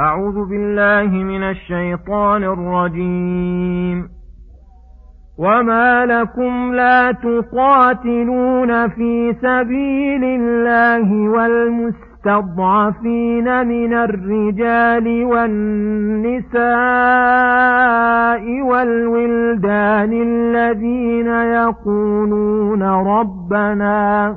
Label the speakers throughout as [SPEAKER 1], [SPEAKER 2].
[SPEAKER 1] أعوذ بالله من الشيطان الرجيم. وما لكم لا تقاتلون في سبيل الله والمستضعفين من الرجال والنساء والولدان الذين يقولون ربنا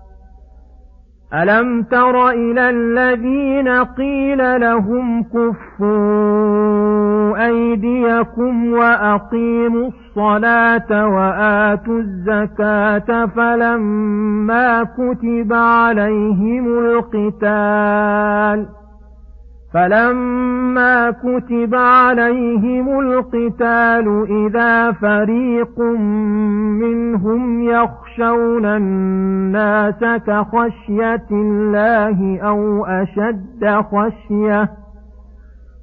[SPEAKER 1] ألم تر إلى الذين قيل لهم كفوا أيديكم وأقيموا الصلاة وآتوا الزكاة فلما كتب عليهم القتال فلما كتب عليهم القتال إذا فريق منهم يخشون الناس كخشية الله أو أشد خشية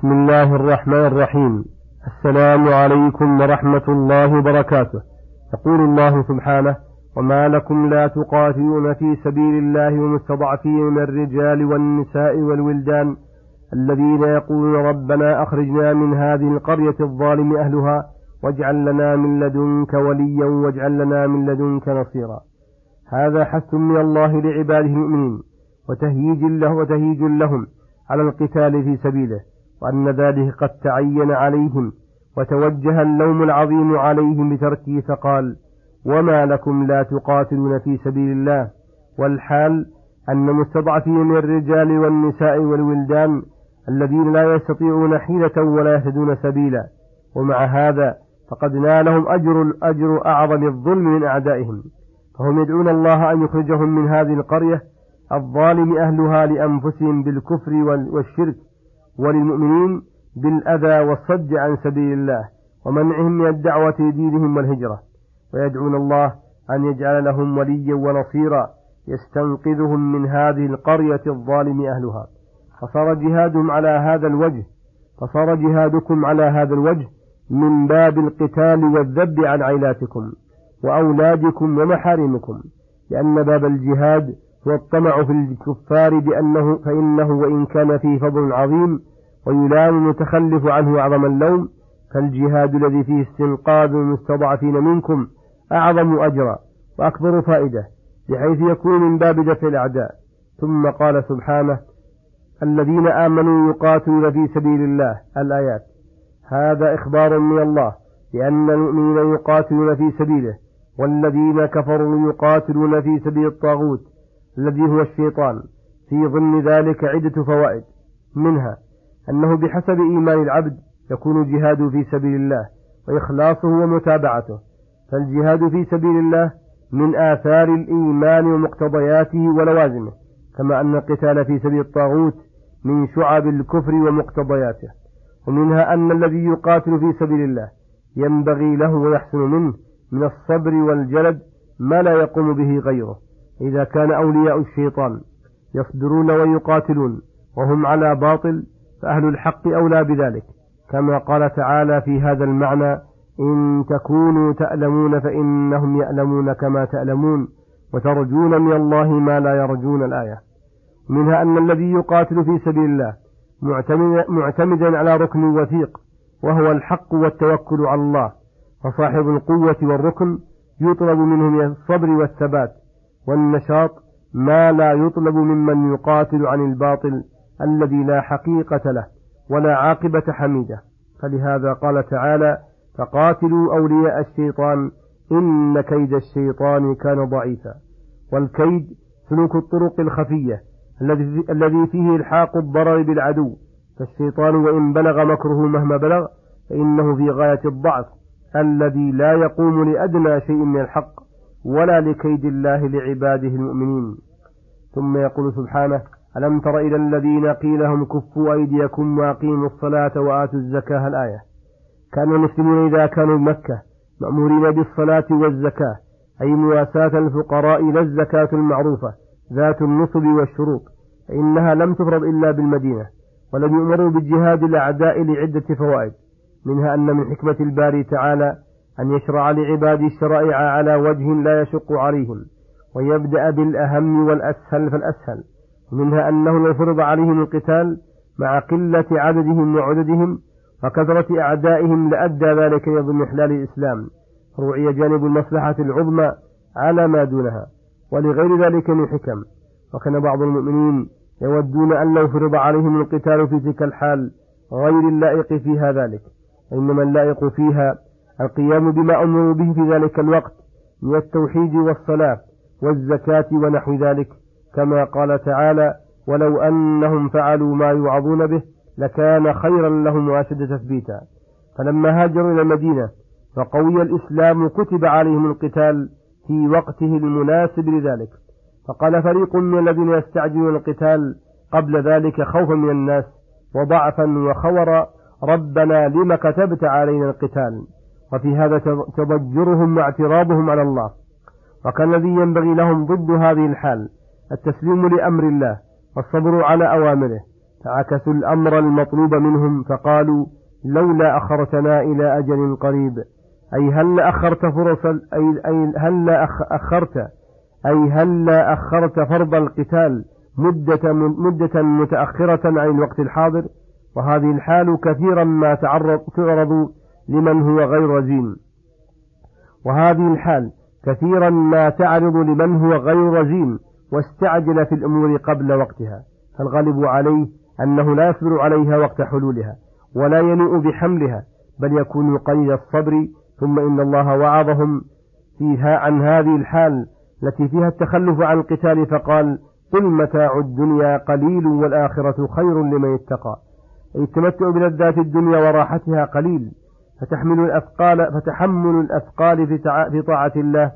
[SPEAKER 2] بسم الله الرحمن الرحيم. السلام عليكم ورحمة الله وبركاته. يقول الله سبحانه وما لكم لا تقاتلون في سبيل الله المستضعفين من الرجال والنساء والولدان الذين يقولون ربنا أخرجنا من هذه القرية الظالم أهلها واجعل لنا من لدنك وليا واجعل لنا من لدنك نصيرا. هذا حث من الله لعباده المؤمنين وتهييج له وتهييج لهم على القتال في سبيله. وأن ذلك قد تعين عليهم وتوجه اللوم العظيم عليهم بتركه فقال وما لكم لا تقاتلون في سبيل الله. والحال أن مستضعفين من الرجال والنساء والولدان الذين لا يستطيعون حيلة ولا يهتدون سبيلا ومع هذا فقد نالهم أجر أجر أعظم الظلم من أعدائهم. فهم يدعون الله أن يخرجهم من هذه القرية الظالم أهلها لأنفسهم بالكفر والشرك وللمؤمنين بالأذى والصد عن سبيل الله ومنعهم من الدعوة لدينهم والهجرة. ويدعون الله أن يجعل لهم وليا ونصيرا يستنقذهم من هذه القرية الظالم أهلها. فصار جهادهم على هذا الوجه فصار جهادكم على هذا الوجه من باب القتال والذب عن عيلاتكم وأولادكم ومحارمكم لأن باب الجهاد هو الطمع في الكفار بأنه فإنه وإن كان فيه فضل عظيم ويلام المتخلف عنه أعظم اللوم فالجهاد الذي فيه استنقاذ المستضعفين منكم أعظم أجرا وأكبر فائدة بحيث يكون من باب دفع الأعداء. ثم قال سبحانه الذين آمنوا يقاتلون في سبيل الله الآيات. هذا إخبار من الله لأن المؤمنين يقاتلون في سبيله والذين كفروا يقاتلون في سبيل الطاغوت الذي هو الشيطان. في ضمن ذلك عدة فوائد. منها أنه بحسب إيمان العبد يكون جهاده في سبيل الله وإخلاصه ومتابعته فالجهاد في سبيل الله من آثار الإيمان ومقتضياته ولوازمه كما أن القتال في سبيل الطاغوت من شعب الكفر ومقتضياته ومنها أن الذي يقاتل في سبيل الله ينبغي له ويحسن منه من الصبر والجلد ما لا يقوم به غيره إذا كان أولياء الشيطان يصبرون ويقاتلون وهم على باطل فأهل الحق أولى بذلك. كما قال تعالى في هذا المعنى إن تكونوا تألمون فإنهم يألمون كما تألمون وترجون من الله ما لا يرجون الآية. منها أن الذي يقاتل في سبيل الله معتمدا على ركن وثيق وهو الحق والتوكل على الله فصاحب القوة والركن يطلب منه من الصبر والثبات والنشاط ما لا يطلب ممن يقاتل عن الباطل الذي لا حقيقة له ولا عاقبة حميدة. فلهذا قال تعالى فقاتلوا أولياء الشيطان إن كيد الشيطان كان ضعيفا. والكيد سلوك الطرق الخفية الذي فيه إلحاق الضرر بالعدو. فالشيطان وإن بلغ مكره مهما بلغ فإنه في غاية الضعف الذي لا يقوم لأدنى شيء من الحق ولا لكيد الله لعباده المؤمنين. ثم يقول سبحانه ألم تر إلى الذين قيل لهم كفوا أيديكم وأقيموا الصلاة وآتوا الزكاة الآية. كان المسلمون إذا كانوا بمكة مأمورين بالصلاة والزكاة أي مواساة الفقراء لا الزكاة المعروفة ذات النصب والشروط فإنها لم تفرض إلا بالمدينة ولم يؤمروا بالجهاد الأعداء لعدة فوائد منها أن من حكمة الباري تعالى أن يشرع لعباده الشرائع على وجه لا يشق عليهم ويبدأ بالأهم والأسهل فالأسهل. ومنها أنه لو فرض عليهم القتال مع قلة عددهم وعددهم وكثرة أعدائهم لأدى ذلك إلى ضمن الإسلام. روعي جانب المصلحة العظمى على ما دونها. ولغير ذلك من حكم. وكان بعض المؤمنين يودون أن لو فرض عليهم القتال في تلك الحال غير اللائق فيها ذلك. إنما اللائق فيها القيام بما أمروا به في ذلك الوقت من التوحيد والصلاة والزكاة ونحو ذلك. كما قال تعالى ولو أنهم فعلوا ما يوعظون به لكان خيرا لهم وأشد تثبيتا. فلما هاجروا إلى المدينة فقوي الإسلام كتب عليهم القتال في وقته المناسب لذلك. فقال فريق من الذين يستعجلون القتال قبل ذلك خوفا من الناس وضعفا وخورا ربنا لم كتبت علينا القتال؟ وفي هذا تضجرهم واعتراضهم على الله. وكان الذي ينبغي لهم ضد هذه الحال التسليم لأمر الله والصبر على أوامره. فعكسوا الأمر المطلوب منهم فقالوا لولا أخرتنا إلى أجل قريب. أي هل أخرت فرص أي, أي هل أخرت أي هل أخرت فرض القتال مدة مدة متأخرة عن الوقت الحاضر؟ وهذه الحال كثيرا ما تعرض تعرض لمن هو غير رزين. وهذه الحال كثيرا ما تعرض لمن هو غير رزين. واستعجل في الأمور قبل وقتها فالغالب عليه أنه لا يصبر عليها وقت حلولها ولا ينوء بحملها بل يكون قليل الصبر ثم إن الله وعظهم فيها عن هذه الحال التي فيها التخلف عن القتال فقال قل متاع الدنيا قليل والآخرة خير لمن اتقى. أي التمتع بلذات الدنيا وراحتها قليل فتحمل الأثقال فتحمل الأثقال في, طاعة الله.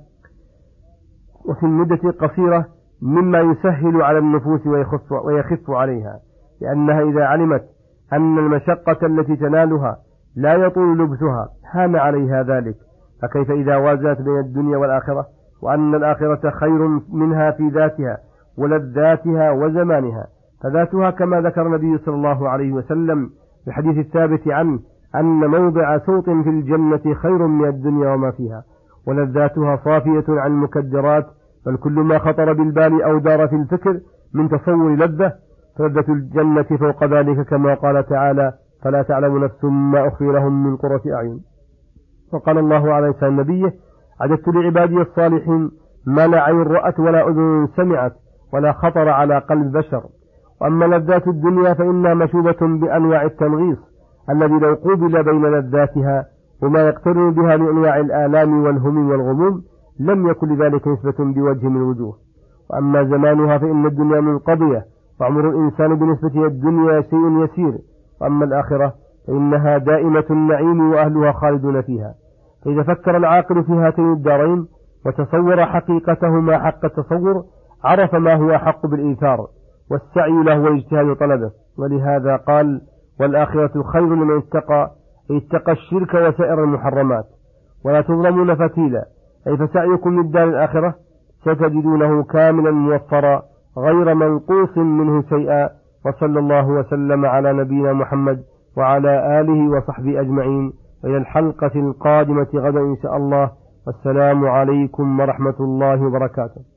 [SPEAKER 2] وفي المدة القصيرة مما يسهل على النفوس ويخف, ويخف عليها لأنها إذا علمت أن المشقة التي تنالها لا يطول لبثها هان عليها ذلك. فكيف إذا وازنت بين الدنيا والآخرة؟ وأن الآخرة خير منها في ذاتها ولذاتها وزمانها. فذاتها كما ذكر النبي صلى الله عليه وسلم في الحديث الثابت عنه أن موضع صوت في الجنة خير من الدنيا وما فيها. ولذاتها صافية عن المكدرات بل كل ما خطر بالبال أو دار في الفكر من تصور لذة فلذة الجنة فوق ذلك كما قال تعالى فلا تعلم نفس ما أخفي لهم من قرة أعين. وقال الله على لسان نبيه عددت لعبادي الصالحين ما لا عين رأت ولا أذن سمعت ولا خطر على قلب بشر. وأما لذات الدنيا فإنها مشوبة بأنواع التنغيص الذي لو قوبل بين لذاتها وما يقترن بها من أنواع الآلام والهم والغموم لم يكن لذلك نسبة بوجه من الوجوه. وأما زمانها فإن الدنيا منقضية وعمر الإنسان بالنسبة الدنيا شيء يسير. وأما الآخرة فإنها دائمة النعيم وأهلها خالدون فيها. فإذا فكر العاقل في هاتين الدارين وتصور حقيقتهما حق التصور عرف ما هو حق بالإيثار والسعي له واجتهاد طلبه. ولهذا قال والآخرة خير لمن اتقى اتقى الشرك وسائر المحرمات. ولا تظلمون فتيلا. أي فسعيكم للدار الآخرة؟ ستجدونه كاملا موفرا غير منقوص منه شيئا. وصلى الله وسلم على نبينا محمد وعلى آله وصحبه أجمعين. وإلى الحلقة القادمة غدا إن شاء الله. والسلام عليكم ورحمة الله وبركاته.